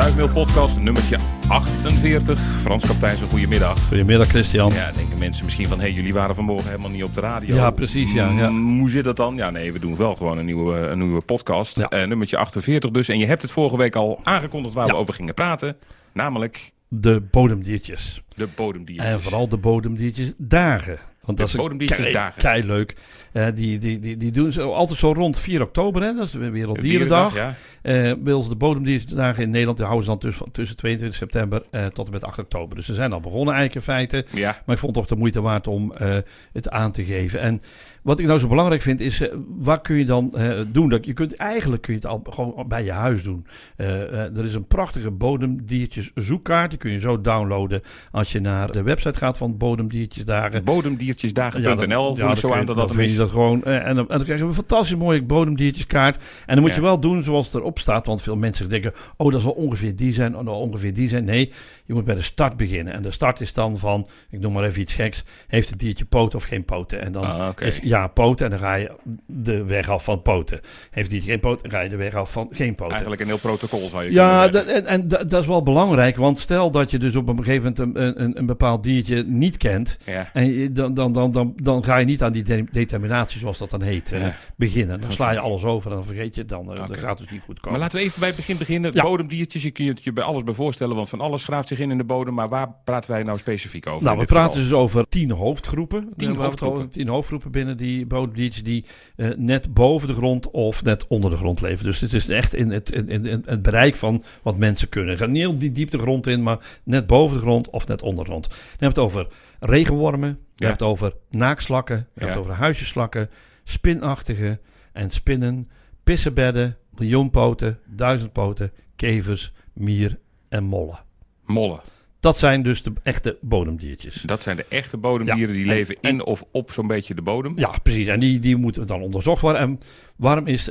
Stuifmeel podcast nummertje 48. Frans Kapteins, een goedemiddag. Goedemiddag Christian. Ja, denken mensen misschien van, hé, hey, jullie waren vanmorgen helemaal niet op de radio. Ja, precies, ja, ja. Mm, Hoe zit dat dan? Ja, nee, we doen wel gewoon een nieuwe, een nieuwe podcast. Ja. Eh, nummertje 48 dus. En je hebt het vorige week al aangekondigd waar Ja. we over gingen praten. Namelijk De bodemdiertjes. de bodemdiertjes. En vooral de bodemdiertjes dagen. Want De dat is bodemdiertjes kei, dagen. kei leuk. Eh, die, die, die, die doen ze altijd zo rond 4 oktober, hè? dat is de Werelddierendag. Ja. Eh bij ons de bodemdierdagen in Nederland die houden ze dan tussen, tussen 22 september eh, tot en met 8 oktober. Dus ze zijn al begonnen eigenlijk in feite. ja. Maar ik vond het toch de moeite waard om eh, het aan te geven. En wat ik nou zo belangrijk vind is, eh, wat kun je dan eh, doen? Dat, je kunt, eigenlijk kun je het al gewoon bij je huis doen. Eh, eh, er is een prachtige bodemdiertjes zoekkaart. Die kun je zo downloaden als je naar de website gaat van Bodemdiertjesdagen. Bodemdiertjesdagen.nl voel ja, zo aan dat dat dan dat gewoon. eh, en, dan, en dan krijg je een fantastisch mooie bodemdiertjeskaart. En dan moet je wel doen zoals het erop staat. Want veel mensen denken, oh dat zal ongeveer die zijn. Oh, ongeveer die zijn. Nee, je moet bij de start beginnen. En de start is dan van, ik noem maar even iets geks. Heeft het diertje poten of geen poten? En dan Ah, is ja poten. En dan ga je de weg af van poten. Heeft het diertje geen poten? Dan ga je de weg af van geen poten. Eigenlijk een heel protocol zou je Ja, dat, en, en dat, dat is wel belangrijk. Want stel dat je dus op een gegeven moment een, een, een bepaald diertje niet kent. Ja. En je- dan, dan, dan, dan, dan ga je niet aan die de- determinatie, zoals dat dan heet, eh, beginnen. Dan sla je alles over en dan vergeet je het dan. eh, Oké. Dat gaat niet goed komen. Maar laten we even bij het begin beginnen. Ja. Bodemdiertjes, je kunt je je bij alles bij voorstellen, want van alles graaft zich in in de bodem. Maar waar praten wij nou specifiek over? nou, we dit praten geval? dus over tien hoofdgroepen. Tien Eh, hoofdgroepen. Tien hoofdgroepen binnen die bodemdiertjes die eh, net boven de grond of net onder de grond leven. Dus het is echt in het, in, in, in het bereik van wat mensen kunnen. Gaat niet die diep de grond in, maar net boven de grond of net onder de grond. Dan heb je het over regenwormen, je hebt het over naakslakken, je hebt het over huisjeslakken, spinachtige en spinnen, pissenbedden, miljoenpoten, duizendpoten, kevers, mier en mollen. Mollen. Dat zijn dus de echte bodemdiertjes. Dat zijn de echte bodemdieren die leven En- in of op zo'n beetje de bodem. Ja, precies. En die, die moeten dan onderzocht worden. En waarom is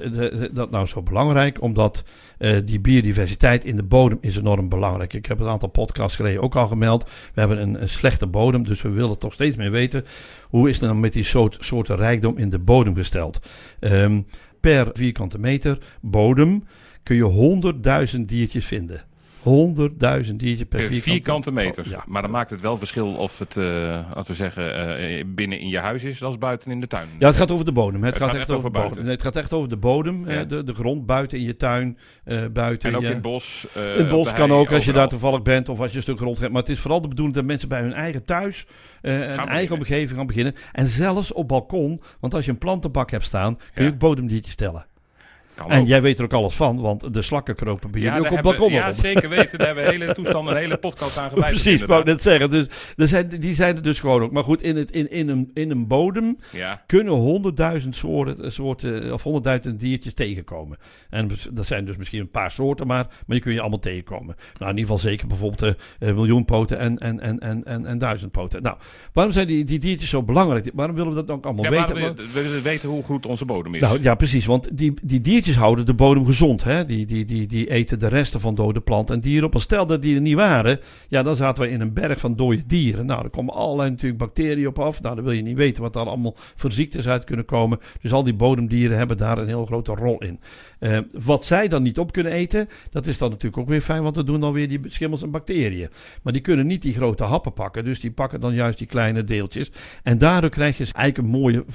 dat nou zo belangrijk? Omdat eh, die biodiversiteit in de bodem is enorm belangrijk. Ik heb een aantal podcasts geleden ook al gemeld. We hebben een, slechte bodem, dus we willen toch steeds meer weten. Hoe is het nou met die soort, soorten rijkdom in de bodem gesteld? Ehm, per vierkante meter bodem kun je 100.000 diertjes vinden. 100.000 diertjes per, Per vierkante meter. Oh, ja. Maar dan maakt het wel verschil of het, laten we zeggen, eh, binnen in je huis is als buiten in de tuin. Ja, het gaat over de bodem. Het, Het gaat, gaat echt over, over de bodem. buiten. Nee, het gaat echt over de bodem. Ja. de, de grond buiten in je tuin. eh, buiten En ook in het bos. in het bos kan hei, ook als je daar toevallig bent of als je een stuk grond hebt. Maar het is vooral de bedoeling dat mensen bij hun eigen thuis een eigen beginnen. omgeving gaan beginnen. En zelfs op balkon. Want als je een plantenbak hebt staan, kun je Ja. ook bodemdiertjes tellen. Kan En ook. jij weet er ook alles van, want de slakken kropen bij ja, jullie ook op balkon ja, zeker weten. Daar hebben we hele toestand, een hele podcast aan gewijd. Precies, wou ik net zeggen. Dus, er zijn, die zijn er dus gewoon ook. Maar goed, in, het, in, in, een, in een bodem Ja, kunnen honderdduizend soorten, soorten of honderdduizend diertjes tegenkomen. En bes- dat zijn dus misschien een paar soorten, maar, maar die kun je allemaal tegenkomen. Nou, in ieder geval zeker bijvoorbeeld eh, eh, miljoenpoten en, en, en, en, en, en duizendpoten. Nou, waarom zijn die, die diertjes zo belangrijk? Waarom willen we dat dan allemaal ja weten? we, we willen weten hoe goed onze bodem is. Nou ja, precies. Want die, die diertjes houden de bodem gezond. Hè? Die, die, die, die eten de resten van dode planten en dieren op. Maar stel dat die er niet waren, ja, dan zaten we in een berg van dode dieren. Nou, er komen allerlei natuurlijk bacteriën op af. Nou, dan wil je niet weten wat daar allemaal voor ziektes uit kunnen komen. Dus al die bodemdieren hebben daar een heel grote rol in. Eh, wat zij dan niet op kunnen eten, dat is dan natuurlijk ook weer fijn, want dat doen dan weer die schimmels en bacteriën. Maar die kunnen niet die grote happen pakken, dus die pakken dan juist die kleine deeltjes. En daardoor krijg je eigenlijk een mooie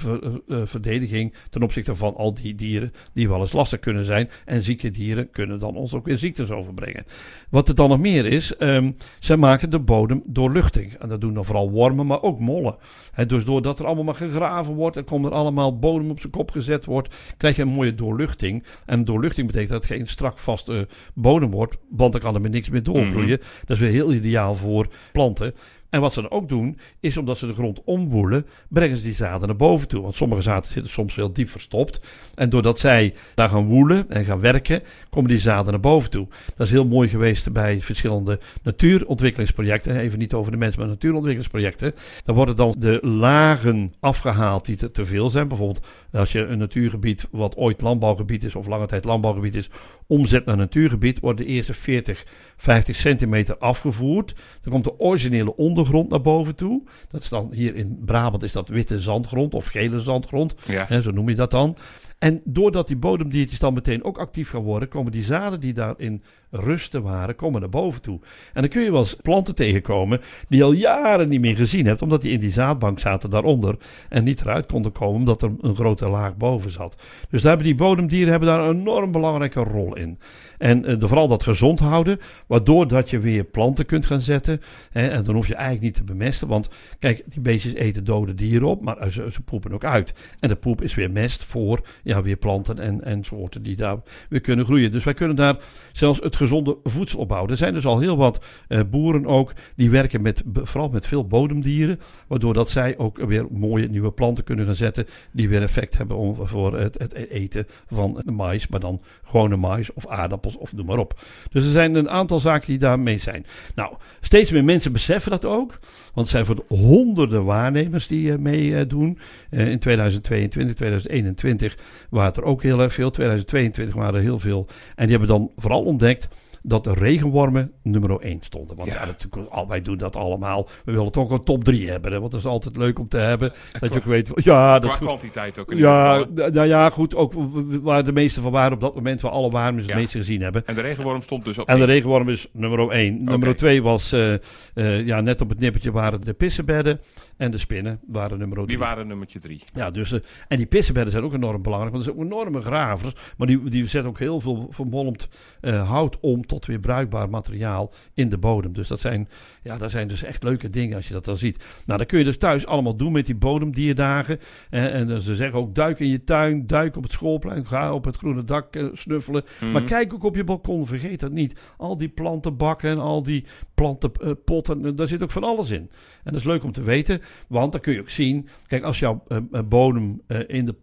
eh, verdediging ten opzichte van al die dieren die wel eens lastig kunnen zijn. En zieke dieren kunnen dan ons ook weer ziektes overbrengen. Wat er dan nog meer is, ehm zij maken de bodem doorluchtig. En dat doen dan vooral wormen, maar ook mollen. Hè, dus doordat er allemaal maar gegraven wordt en komt er allemaal bodem op zijn kop gezet wordt, krijg je een mooie doorluchting. En doorluchting betekent dat het geen strak vaste bodem wordt, want dan kan er met niks meer doorgroeien. Dat is weer heel ideaal voor planten. En wat ze dan ook doen, is omdat ze de grond omwoelen, brengen ze die zaden naar boven toe. Want sommige zaden zitten soms heel diep verstopt. En doordat zij daar gaan woelen en gaan werken, komen die zaden naar boven toe. Dat is heel mooi geweest bij verschillende natuurontwikkelingsprojecten. Even niet over de mensen, maar natuurontwikkelingsprojecten. Dan worden dan de lagen afgehaald die te, te veel zijn. Bijvoorbeeld als je een natuurgebied, wat ooit landbouwgebied is of lange tijd landbouwgebied is, omzet naar natuurgebied, worden de eerste 40, 50 centimeter afgevoerd. Dan komt de originele ondergrond naar boven toe. Dat is dan hier in Brabant is dat witte zandgrond of gele zandgrond. Ja. Hè, zo noem je dat dan. En doordat die bodemdiertjes dan meteen ook actief gaan worden, komen die zaden die daarin rusten waren, komen naar boven toe. En dan kun je wel eens planten tegenkomen die je al jaren niet meer gezien hebt, omdat die in die zaadbank zaten daaronder en niet eruit konden komen, omdat er een grote laag boven zat. Dus daar hebben die bodemdieren hebben daar een enorm belangrijke rol in. En uh, vooral dat gezond houden, waardoor dat je weer planten kunt gaan zetten. Hè, en dan hoef je eigenlijk niet te bemesten, want kijk, die beestjes eten dode dieren op, maar ze, ze poepen ook uit. En de poep is weer mest voor ja, weer planten en, en soorten die daar weer kunnen groeien. Dus wij kunnen daar zelfs het gezonde voedsel opbouwen. Er zijn dus al heel wat uh, boeren ook die werken met, vooral met veel bodemdieren, waardoor dat zij ook weer mooie nieuwe planten kunnen gaan zetten die weer effect hebben voor het, het eten van mais, maar dan gewone mais of aardappels of noem maar op. Dus er zijn een aantal zaken die daarmee zijn. Nou, steeds meer mensen beseffen dat ook. Want het zijn voor de honderden waarnemers die uh, meedoen. Uh, in 2022, 2021 waren er ook heel erg veel. 2022 waren er heel veel. En die hebben dan vooral ontdekt dat de regenwormen nummer 1 stonden. Want ja. ja natuurlijk, al, wij doen dat allemaal. We willen toch een top 3 hebben. Hè? Want dat is altijd leuk om te hebben. En dat je ook weet. Ja, dat qua kwantiteit ook. In ja, nou ja, goed. Ook waar de meeste van waren op dat moment waar alle ja. het meeste gezien hebben. En de regenworm stond dus op. En de regenworm is nummer 1. Okay. Nummer 2 was uh, uh, ja, net op het nippertje waren de pissenbedden. En de spinnen waren nummer 3. Die waren nummertje 3. Ja, dus, uh, en die pissenbedden zijn ook enorm belangrijk. Want er zijn ook enorme gravers. Maar die, die zetten ook heel veel vermolmd hout om tot weer bruikbaar materiaal in de bodem. Dus dat zijn, ja, dat zijn dus echt leuke dingen als je dat dan ziet. Nou, dat kun je dus thuis allemaal doen met die bodemdierdagen. En, en ze zeggen ook duik in je tuin, duik op het schoolplein, ga op het groene dak uh, snuffelen. Mm-hmm. Maar kijk ook op je balkon, vergeet dat niet. Al die plantenbakken en al die plantenpotten, uh, daar zit ook van alles in. En dat is leuk om te weten, want dan kun je ook zien, kijk, als jouw uh, bodem in de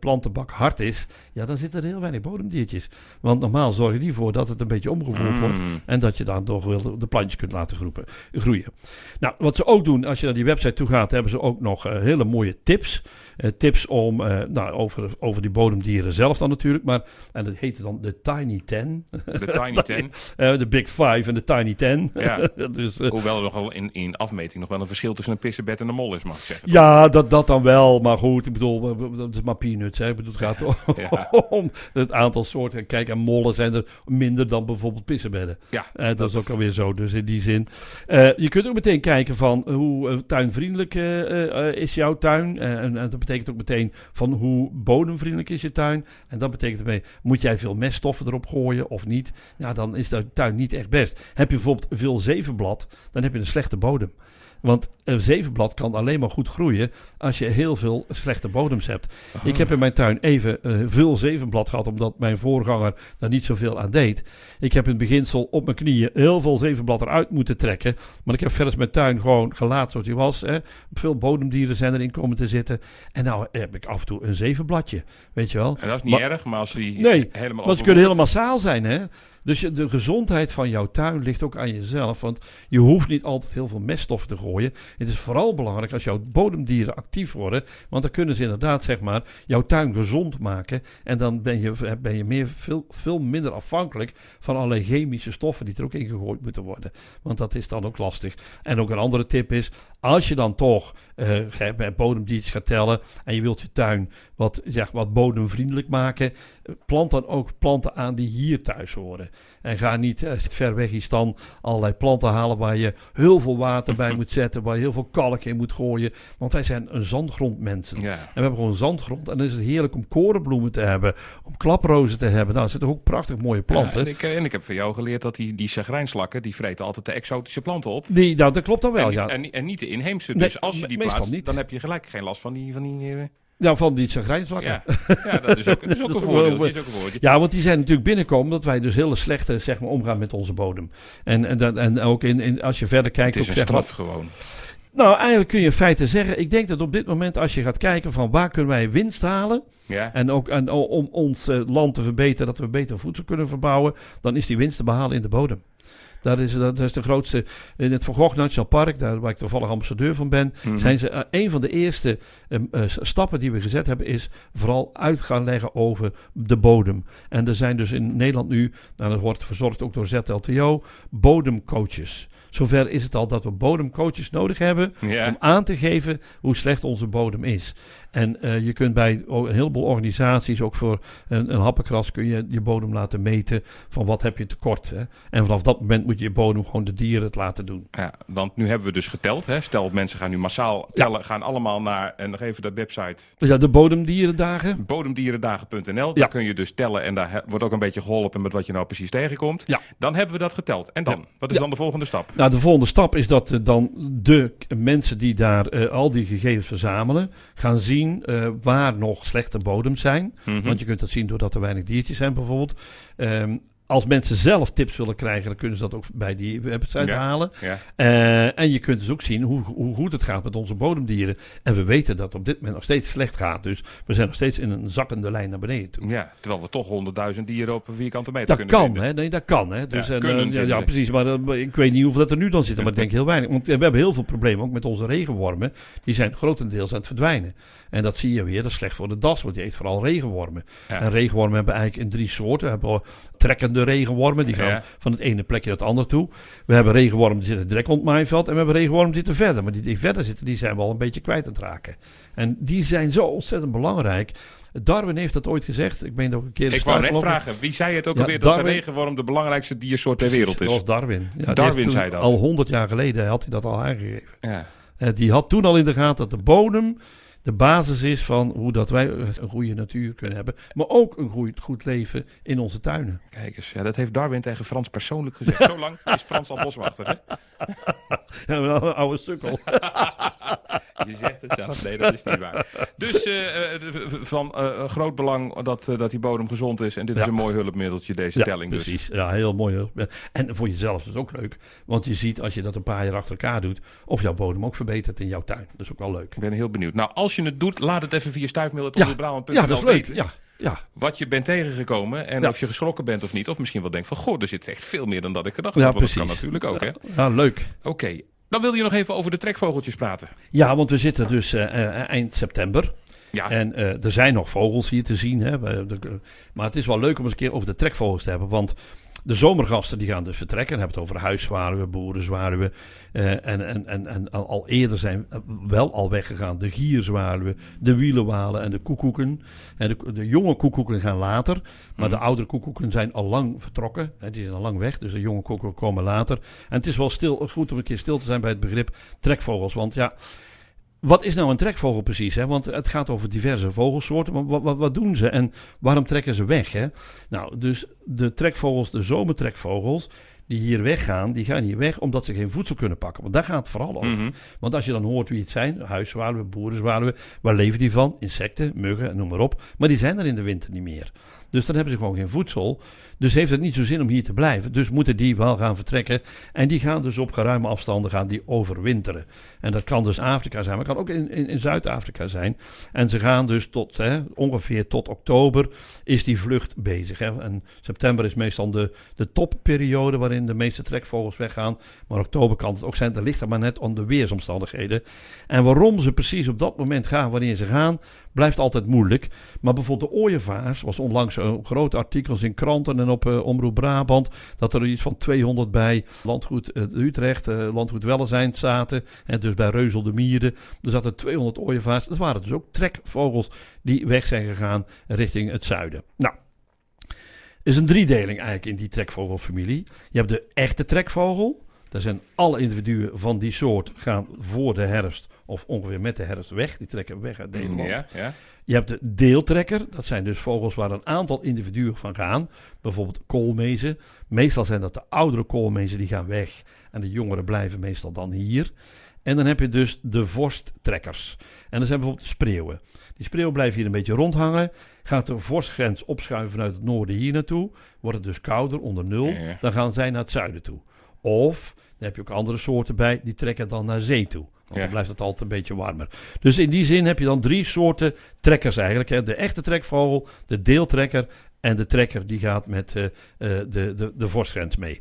plantenbak hard is, ja, dan zitten er heel weinig bodemdiertjes. Want normaal zorgen die voor dat het een beetje omgevoerd mm. wordt en dat je dan toch wel de plantjes kunt laten groepen, groeien. Nou, wat ze ook doen, als je naar die website toe gaat, hebben ze ook nog uh, hele mooie tips. Uh, tips om, uh, nou, over, over die bodemdieren zelf dan natuurlijk. Maar, en dat heette dan de Tiny Ten. De Tiny Ten. De Big Five en de Tiny Ten. Ja. dus, Hoewel er nogal in, in afmeting nog wel een verschil tussen een pissenbed en een mol is, mag ik zeggen. Ja, dat, dat dan wel. Maar goed, ik bedoel, dat is maar peanuts. Hè. Ik bedoel, het gaat ja. om het aantal soorten. Kijk, en mollen zijn er minder dan bijvoorbeeld pissenbedden. Ja, uh, dat, dat, is ook alweer zo. Dus in die zin. Uh, je kunt ook meteen kijken van hoe uh, tuinvriendelijk is jouw tuin. en dat betekent ook meteen van hoe bodemvriendelijk is je tuin. En dat betekent ermee, moet jij veel meststoffen erop gooien of niet? Ja, dan is de tuin niet echt best. Heb je bijvoorbeeld veel zevenblad, dan heb je een slechte bodem. Want een zevenblad kan alleen maar goed groeien als je heel veel slechte bodems hebt. Oh. Ik heb in mijn tuin even uh, veel zevenblad gehad, omdat mijn voorganger daar niet zoveel aan deed. Ik heb in het beginsel op mijn knieën heel veel zevenblad eruit moeten trekken. Maar ik heb verder mijn tuin gewoon gelaten zoals die was. Hè. Veel bodemdieren zijn erin komen te zitten. En nou heb ik af en toe een zevenbladje, weet je wel. En dat is niet maar, erg, maar als die nee, helemaal... want ze kunnen helemaal massaal zijn, hè. Dus de gezondheid van jouw tuin ligt ook aan jezelf. Want je hoeft niet altijd heel veel meststof te gooien. Het is vooral belangrijk als jouw bodemdieren actief worden. Want dan kunnen ze inderdaad zeg maar, jouw tuin gezond maken. En dan ben je, ben je meer, veel, veel minder afhankelijk van allerlei chemische stoffen die er ook in gegooid moeten worden. Want dat is dan ook lastig. En ook een andere tip is, als je dan toch uh, bij bodemdiertjes gaat tellen en je wilt je tuin wat, zeg, wat bodemvriendelijk maken, plant dan ook planten aan die hier thuis horen. En ga niet als het ver weg is dan allerlei planten halen waar je heel veel water bij moet zetten, waar je heel veel kalk in moet gooien. Want wij zijn een zandgrondmensen. Ja. En we hebben gewoon zandgrond. En dan is het heerlijk om korenbloemen te hebben, om klaprozen te hebben. Nou, er zitten ook prachtig mooie planten. Ja, en, ik, en ik heb van jou geleerd dat die, die sagrijnslakken, die vreten altijd de exotische planten op. Die, nou, dat klopt dan wel, en, ja. En, en, niet de inheemse. Dus nee, als je die plaatst, niet. dan heb je gelijk geen last van die... Van die uh... Ja, van die sagrijnslakken. Ja. ja, dat is ook, dat is ook, een, voordeel, is ook een voordeel. Ja, want die zijn natuurlijk binnenkomen omdat wij dus hele slechte zeg maar, omgaan met onze bodem. En, en, dat, en ook in, in, als je verder kijkt... Het is ook, een straf maar, gewoon. Nou, eigenlijk kun je in feite zeggen, ik denk dat op dit moment als je gaat kijken van waar kunnen wij winst halen... Ja. En ook en, om ons uh, land te verbeteren, dat we beter voedsel kunnen verbouwen, dan is die winst te behalen in de bodem. Dat is, dat is de grootste. In het Van Gogh Nationaal Park, daar waar ik toevallig ambassadeur van ben, Mhm. zijn ze uh, een van de eerste um, uh, stappen die we gezet hebben, is vooral uit gaan leggen over de bodem. En er zijn dus in Nederland nu, nou, dat wordt verzorgd ook door ZLTO, bodemcoaches. Zover is het al dat we bodemcoaches nodig hebben Ja. om aan te geven hoe slecht onze bodem is. En eh, je kunt bij een heleboel organisaties, ook voor een, een happenkras, kun je je bodem laten meten van wat heb je tekort. Hè? En vanaf dat moment moet je je bodem gewoon de dieren het laten doen. Ja, want nu hebben we dus geteld. Hè? Stel, mensen gaan nu massaal tellen, gaan allemaal naar, en nog even de website, ja, de bodemdierendagen. bodemdierendagen.nl. Ja. Daar kun je dus tellen en daar wordt ook een beetje geholpen met wat je nou precies tegenkomt. Ja. Dan hebben we dat geteld. En dan? Wat is dan de volgende stap? Nou, de volgende stap is dat eh, dan de mensen die daar eh, al die gegevens verzamelen, gaan zien eh, waar nog slechte bodems zijn. Mhm. Want je kunt dat zien doordat er weinig diertjes zijn bijvoorbeeld. Ehm, als mensen zelf tips willen krijgen, dan kunnen ze dat ook bij die website Ja. halen. Ja. Eh, en je kunt dus ook zien hoe, hoe goed het gaat met onze bodemdieren. En we weten dat het op dit moment nog steeds slecht gaat. Dus we zijn nog steeds in een zakkende lijn naar beneden toe. ja, terwijl we toch 100.000 dieren op een vierkante meter Dat kunnen kan, vinden. hè? Nee, dat kan, hè? Dus, Ja, en, kunnen eh, ja, ja, precies. Maar eh, ik weet niet hoeveel dat er nu dan zitten, maar ik denk heel weinig. Want we hebben heel veel problemen ook met onze regenwormen. Die zijn grotendeels aan het verdwijnen. En dat zie je weer, dat is slecht voor de das, want die eet vooral regenwormen. En regenwormen hebben eigenlijk in drie soorten. We hebben trekkende regenwormen, die gaan Ja. van het ene plekje naar het andere toe. We hebben regenwormen die zitten direct op het maaiveld. En we hebben regenwormen die zitten verder. Maar die die verder zitten, die zijn we al een beetje kwijt aan het raken. En die zijn zo ontzettend belangrijk. Darwin heeft dat ooit gezegd. Ik ben ook een keer... Ik wou net vragen, wie zei het ook Ja, alweer dat de regenworm de belangrijkste diersoort ter wereld Dat is? was Darwin. Ja, Darwin zei dat. Al honderd jaar geleden had hij dat al aangegeven. Ja. Eh, die had toen al in de gaten dat de bodem de basis is van hoe dat wij een goede natuur kunnen hebben. Maar ook een goed, goed leven in onze tuinen. Kijk eens, ja, dat heeft Darwin tegen Frans persoonlijk gezegd. Zo lang is Frans al boswachter, hè? Ja, maar een oude sukkel. Je zegt het zelf. Nee, dat is niet waar. Dus eh, eh, van eh, groot belang dat, dat die bodem gezond is. En dit is een mooi hulpmiddeltje, deze Ja, telling dus. precies. Ja, heel mooi. En voor jezelf is het ook leuk. Want je ziet als je dat een paar jaar achter elkaar doet, of jouw bodem ook verbetert in jouw tuin. Dat is ook wel leuk. Ik ben heel benieuwd. Nou, als je het doet, laat het even via Ja, stuifmail.omroepbrabant.nl ja, dat is leuk. weten. Ja, ja. Wat je bent tegengekomen en Ja. of je geschrokken bent of niet. Of misschien wel denkt van, goh, er zit echt veel meer dan dat ik gedacht Ja, had. Want dat kan precies. natuurlijk ook, hè? ja, leuk. Oké, dan wil je nog even over de trekvogeltjes praten. Ja, want we zitten dus eh, eh, eind september. Ja, En eh, er zijn nog vogels hier te zien. Hè. De- maar het is wel leuk om eens een keer over de trekvogels te hebben. Want de zomergasten die gaan dus vertrekken. Dan hebben het over huiszwaluwen, boerenzwaluwen. eh, en, en, en, en al eerder zijn eh, wel al weggegaan de gierzwaluwen, de wielenwalen en de koekoeken. En de, de jonge koekoeken gaan later. Maar Mhm. de oudere koekoeken zijn al lang vertrokken. Hè, die zijn al lang weg. Dus de jonge koekoeken komen later. En het is wel stil, goed om een keer stil te zijn bij het begrip trekvogels. Want ja, wat is nou een trekvogel precies? Hè? Want het gaat over diverse vogelsoorten. Maar wat, wat, wat doen ze en waarom trekken ze weg? Hè? Nou, dus de trekvogels, de zomertrekvogels, die hier weggaan, die gaan hier weg omdat ze geen voedsel kunnen pakken. Want daar gaat het vooral over. Mhm. Want als je dan hoort wie het zijn, huiszwaluwen, boerenzwaluwen, waar leven die van? Insecten, muggen, noem maar op. Maar die zijn er in de winter niet meer. Dus dan hebben ze gewoon geen voedsel. Dus heeft het niet zo zin om hier te blijven. Dus moeten die wel gaan vertrekken. En die gaan dus op geruime afstanden gaan die overwinteren. En dat kan dus Afrika zijn, maar kan ook in, in, in Zuid-Afrika zijn. En ze gaan dus tot hè, ongeveer tot oktober is die vlucht bezig. Hè. En september is meestal de, de topperiode waarin de meeste trekvogels weggaan. Maar oktober kan het ook zijn. Dat ligt er maar net aan de weersomstandigheden. En waarom ze precies op dat moment gaan, wanneer ze gaan, blijft altijd moeilijk. Maar bijvoorbeeld de ooievaars was onlangs een grote artikels in kranten en op eh, Omroep Brabant. Dat er iets van 200 bij Landgoed eh, Utrecht, eh, Landgoed Wellenzijn zaten. En dus bij Reuzel de Mieren. Er zaten 200 ooievaars. Dat waren dus ook trekvogels die weg zijn gegaan richting het zuiden. Nou, er is een driedeling eigenlijk in die trekvogelfamilie. Je hebt de echte trekvogel. Daar zijn alle individuen van die soort gaan voor de herfst of ongeveer met de herfst weg. Die trekken weg uit Nederland. Ja, ja. Je hebt de deeltrekker. Dat zijn dus vogels waar een aantal individuen van gaan. Bijvoorbeeld koolmezen. Meestal zijn dat de oudere koolmezen die gaan weg. En de jongeren blijven meestal dan hier. En dan heb je dus de vorsttrekkers. En dat zijn bijvoorbeeld spreeuwen. Die spreeuwen blijven hier een beetje rondhangen. Gaat de vorstgrens opschuiven vanuit het noorden hier naartoe. Wordt het dus kouder, onder nul. Dan gaan zij naar het zuiden toe. Of, dan heb je ook andere soorten bij, die trekken dan naar zee toe. Want Ja. dan blijft het altijd een beetje warmer. Dus in die zin heb je dan drie soorten trekkers eigenlijk. Hè. De echte trekvogel, de deeltrekker en de trekker die gaat met eh, de, de, de vorstgrens mee.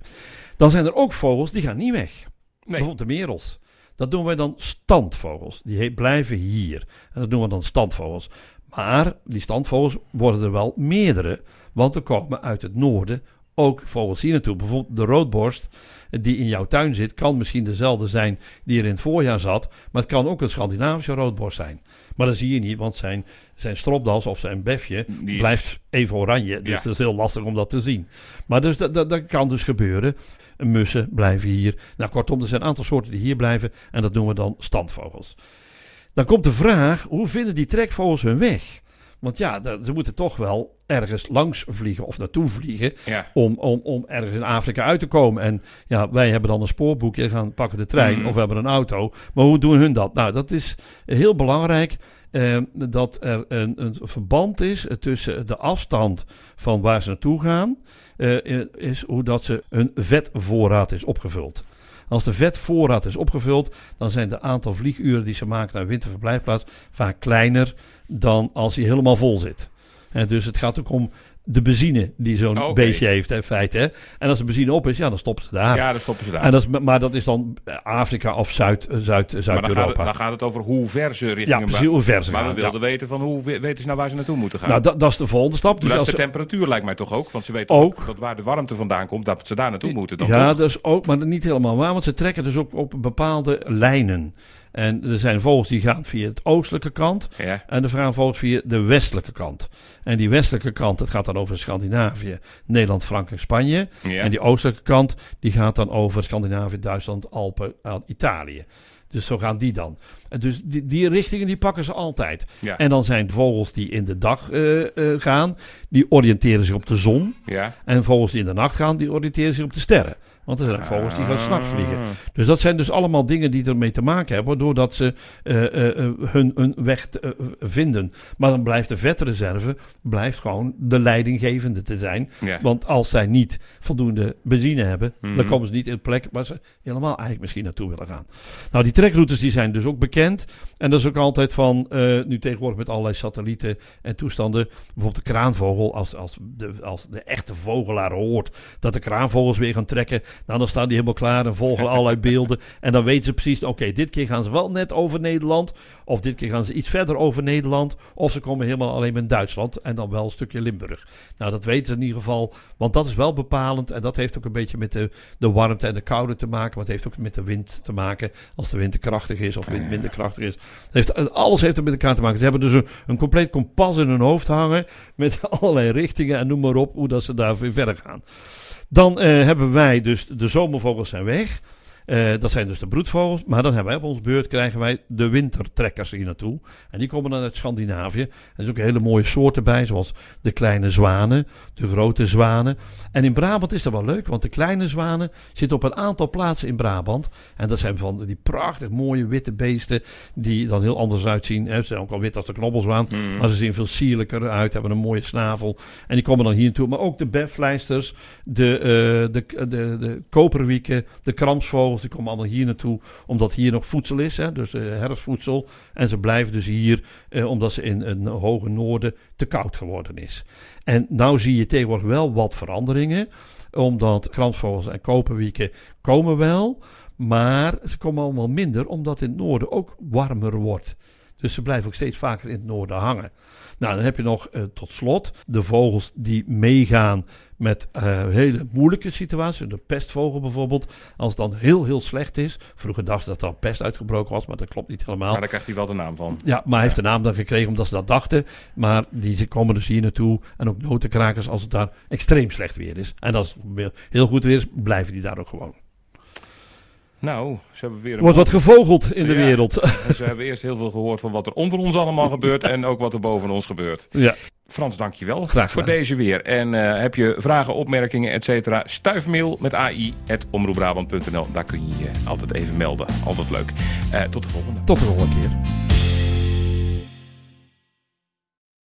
Dan zijn er ook vogels die gaan niet weg. Nee. Bijvoorbeeld de merels. Dat doen wij dan standvogels. Die blijven hier. En dat noemen we dan standvogels. Maar die standvogels worden er wel meerdere. Want er komen uit het noorden ook vogels hier naartoe. Bijvoorbeeld de roodborst die in jouw tuin zit, kan misschien dezelfde zijn die er in het voorjaar zat. Maar het kan ook een Scandinavische roodborst zijn. Maar dat zie je niet, want zijn, zijn stropdas of zijn befje is- blijft even oranje. Dus Ja. het is heel lastig om dat te zien. Maar dus dat, dat, dat kan dus gebeuren. Mussen blijven hier. Nou, kortom, er zijn een aantal soorten die hier blijven. En dat noemen we dan standvogels. Dan komt de vraag, hoe vinden die trekvogels hun weg? Want ja, ze moeten toch wel ergens langs vliegen of naartoe vliegen Ja. om, om, om ergens in Afrika uit te komen. En ja, wij hebben dan een spoorboekje, gaan pakken de trein Mhm. of we hebben een auto. Maar hoe doen hun dat? Nou, dat is heel belangrijk eh, dat er een, een verband is tussen de afstand van waar ze naartoe gaan, eh, is hoe dat ze hun vetvoorraad is opgevuld. Als de vetvoorraad is opgevuld, dan zijn de aantal vlieguren die ze maken naar winterverblijfplaats vaak kleiner dan als hij helemaal vol zit. En dus het gaat ook om de benzine die zo'n beestje heeft in feite. Hè. En als de benzine op is, ja, dan stoppen ze daar. ja, dan stoppen ze daar. En dat is, maar dat is dan Afrika of Zuid, Zuid, maar dan gaat, het, Zuid-Europa. dan gaat het over hoe ver ze richting Ja, precies hoe ver ze Maar gaan. we wilden weten van hoe we- weten ze nou waar ze naartoe moeten gaan. Nou, dat, dat is de volgende stap. Dus dat is de temperatuur lijkt mij toch ook. Want ze weten Ook. dat waar de warmte vandaan komt, dat ze daar naartoe moeten dan ja, toch? dat is ook, maar niet helemaal waar, want ze trekken dus ook op bepaalde lijnen. En er zijn vogels die gaan via het oostelijke kant Ja. en er gaan vogels via de westelijke kant. En die westelijke kant, dat gaat dan over Scandinavië, Nederland, Frankrijk, Spanje. Ja. En die oostelijke kant, die gaat dan over Scandinavië, Duitsland, Alpen, Italië. Dus zo gaan die dan. En dus die, die richtingen die pakken ze altijd. Ja. En dan zijn vogels die in de dag eh, eh, gaan, die oriënteren zich op de zon. ja. En vogels die in de nacht gaan, die oriënteren zich op de sterren. Want er zijn ook vogels die gaan s'nachts vliegen. Ah. Dus dat zijn dus allemaal dingen die ermee te maken hebben, doordat ze eh, eh, eh, hun, hun weg vinden. Maar dan blijft de vetreserve blijft gewoon de leidinggevende te zijn. Ja. Want als zij niet voldoende benzine hebben, Mhm. dan komen ze niet in de plek waar ze helemaal eigenlijk misschien naartoe willen gaan. Nou, die trekroutes die zijn dus ook bekend. En dat is ook altijd van, nu tegenwoordig met allerlei satellieten en toestanden. Bijvoorbeeld de kraanvogel, als, als, de, als de echte vogelaar hoort dat de kraanvogels weer gaan trekken. Nou, dan staan die helemaal klaar en volgen allerlei beelden. En dan weten ze precies, oké, dit keer gaan ze wel net over Nederland. Of dit keer gaan ze iets verder over Nederland. Of ze komen helemaal alleen maar in Duitsland. En dan wel een stukje Limburg. Nou, dat weten ze in ieder geval. Want dat is wel bepalend. En dat heeft ook een beetje met de, de warmte en de koude te maken. Maar het heeft ook met de wind te maken. Als de wind te krachtig is of wind minder krachtig is. Heeft, alles heeft er met elkaar te maken. Ze hebben dus een, een compleet kompas in hun hoofd hangen. Met allerlei richtingen en noem maar op. Hoe dat ze daar weer verder gaan. Dan eh, hebben wij dus de zomervogels zijn weg. Eh, dat zijn dus de broedvogels. Maar dan hebben wij op ons beurt krijgen wij de wintertrekkers hier naartoe. En die komen dan uit Scandinavië. Er zijn ook hele mooie soorten bij, zoals de kleine zwanen, de grote zwanen. En in Brabant is dat wel leuk, want de kleine zwanen zitten op een aantal plaatsen in Brabant. En dat zijn van die prachtig mooie witte beesten, die dan heel anders uitzien. Ze zijn ook al wit als de knobbelzwaan. Mhm. Maar ze zien veel sierlijker uit, hebben een mooie snavel. En die komen dan hier naartoe. Maar ook de beflijsters, de, eh, de, de, de koperwieken, de die komen allemaal hier naartoe. Omdat hier nog voedsel is, hè, dus eh, herfstvoedsel. En ze blijven dus hier, eh, omdat ze in een hoge noorden te koud geworden is. En nou zie je tegenwoordig wel wat veranderingen. Omdat kramsvogels en koperwieken komen wel. Maar ze komen allemaal minder, omdat in het noorden ook warmer wordt. Dus ze blijven ook steeds vaker in het noorden hangen. Nou, dan heb je nog eh, tot slot de vogels die meegaan met eh, hele moeilijke situaties. De pestvogel bijvoorbeeld. Als het dan heel, heel slecht is. Vroeger dachten ze dat er pest uitgebroken was, maar dat klopt niet helemaal. Maar daar krijgt hij wel de naam van. Ja, maar hij heeft de naam dan gekregen omdat ze dat dachten. Maar die ze komen dus hier naartoe. En ook notenkrakers als het daar extreem slecht weer is. En als het heel goed weer is, blijven die daar ook gewoon. Nou, ze hebben weer Er een wordt wat gevogeld in de Ja. wereld. Ze hebben eerst heel veel gehoord van wat er onder ons allemaal gebeurt en ook wat er boven ons gebeurt. ja. Frans, dankjewel Graag voor deze weer. En eh, heb je vragen, opmerkingen, et cetera, stuifmail met ai.omroepbrabant.nl. Daar kun je je altijd even melden. Altijd leuk. Eh, tot de volgende. Tot de volgende keer.